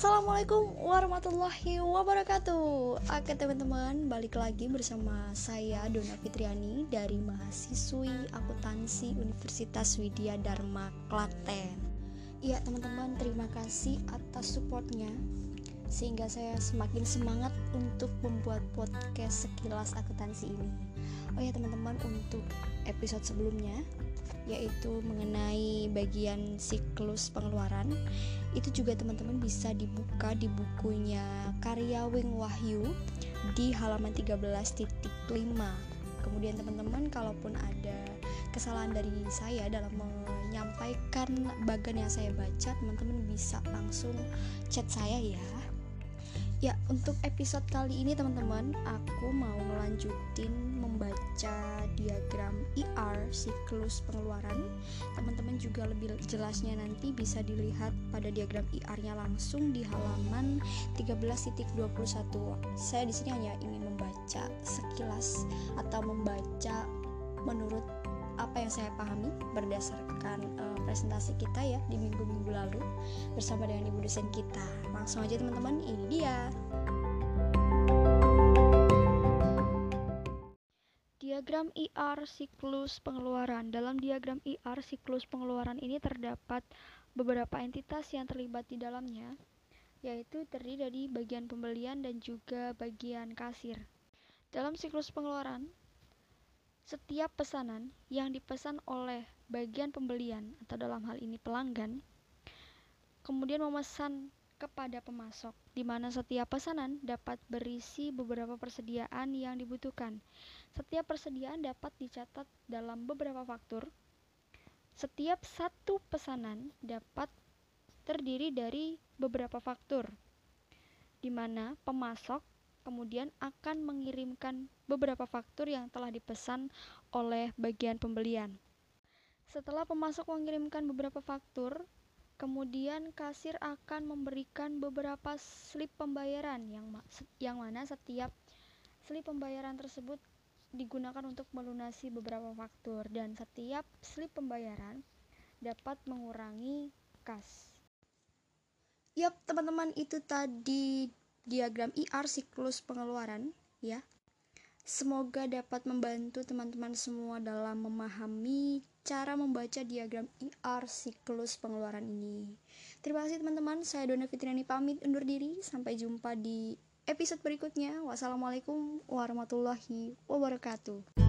Assalamualaikum warahmatullahi wabarakatuh. Oke teman-teman, balik lagi bersama saya Dona Fitriani Dari mahasiswi akuntansi Universitas Widya Dharma Klaten. Iya teman-teman, terima kasih atas supportnya Sehingga saya semakin semangat untuk membuat podcast sekilas akuntansi ini. Oh ya teman-teman, untuk episode sebelumnya yaitu mengenai bagian siklus pengeluaran itu juga teman-teman bisa dibuka di bukunya karya Wing Wahyu di halaman 13.5 kemudian teman-teman kalaupun ada kesalahan dari saya dalam menyampaikan bagian yang saya baca teman-teman bisa langsung chat saya ya. Ya, untuk episode kali ini teman-teman, aku mau melanjutin membaca siklus pengeluaran. Teman-teman juga lebih jelasnya nanti bisa dilihat pada diagram IR-nya langsung di halaman 13.21. Saya di sini hanya ingin membaca sekilas atau membaca menurut apa yang saya pahami berdasarkan uh, presentasi kita ya di minggu-minggu lalu bersama dengan ibu dosen kita. Langsung aja teman-teman, ini dia. Diagram IR siklus pengeluaran. Dalam diagram IR siklus pengeluaran ini terdapat beberapa entitas yang terlibat di dalamnya, yaitu terdiri dari bagian pembelian dan juga bagian kasir. Dalam siklus pengeluaran, setiap pesanan yang dipesan oleh bagian pembelian atau dalam hal ini pelanggan kemudian memesan kepada pemasok di mana setiap pesanan dapat berisi beberapa persediaan yang dibutuhkan. Setiap persediaan dapat dicatat dalam beberapa faktur. Setiap satu pesanan dapat terdiri dari beberapa faktur di mana pemasok kemudian akan mengirimkan beberapa faktur yang telah dipesan oleh bagian pembelian. Setelah pemasok mengirimkan beberapa faktur, kemudian kasir akan memberikan beberapa slip pembayaran yang yang mana setiap slip pembayaran tersebut digunakan untuk melunasi beberapa faktur dan setiap slip pembayaran dapat mengurangi kas. Yap, teman-teman, itu tadi diagram IR siklus pengeluaran ya. Semoga dapat membantu teman-teman semua dalam memahami cara membaca diagram IR siklus pengeluaran ini. Terima kasih teman-teman, saya Dona Fitriani pamit undur diri. Sampai jumpa di episode berikutnya. Wassalamualaikum warahmatullahi wabarakatuh.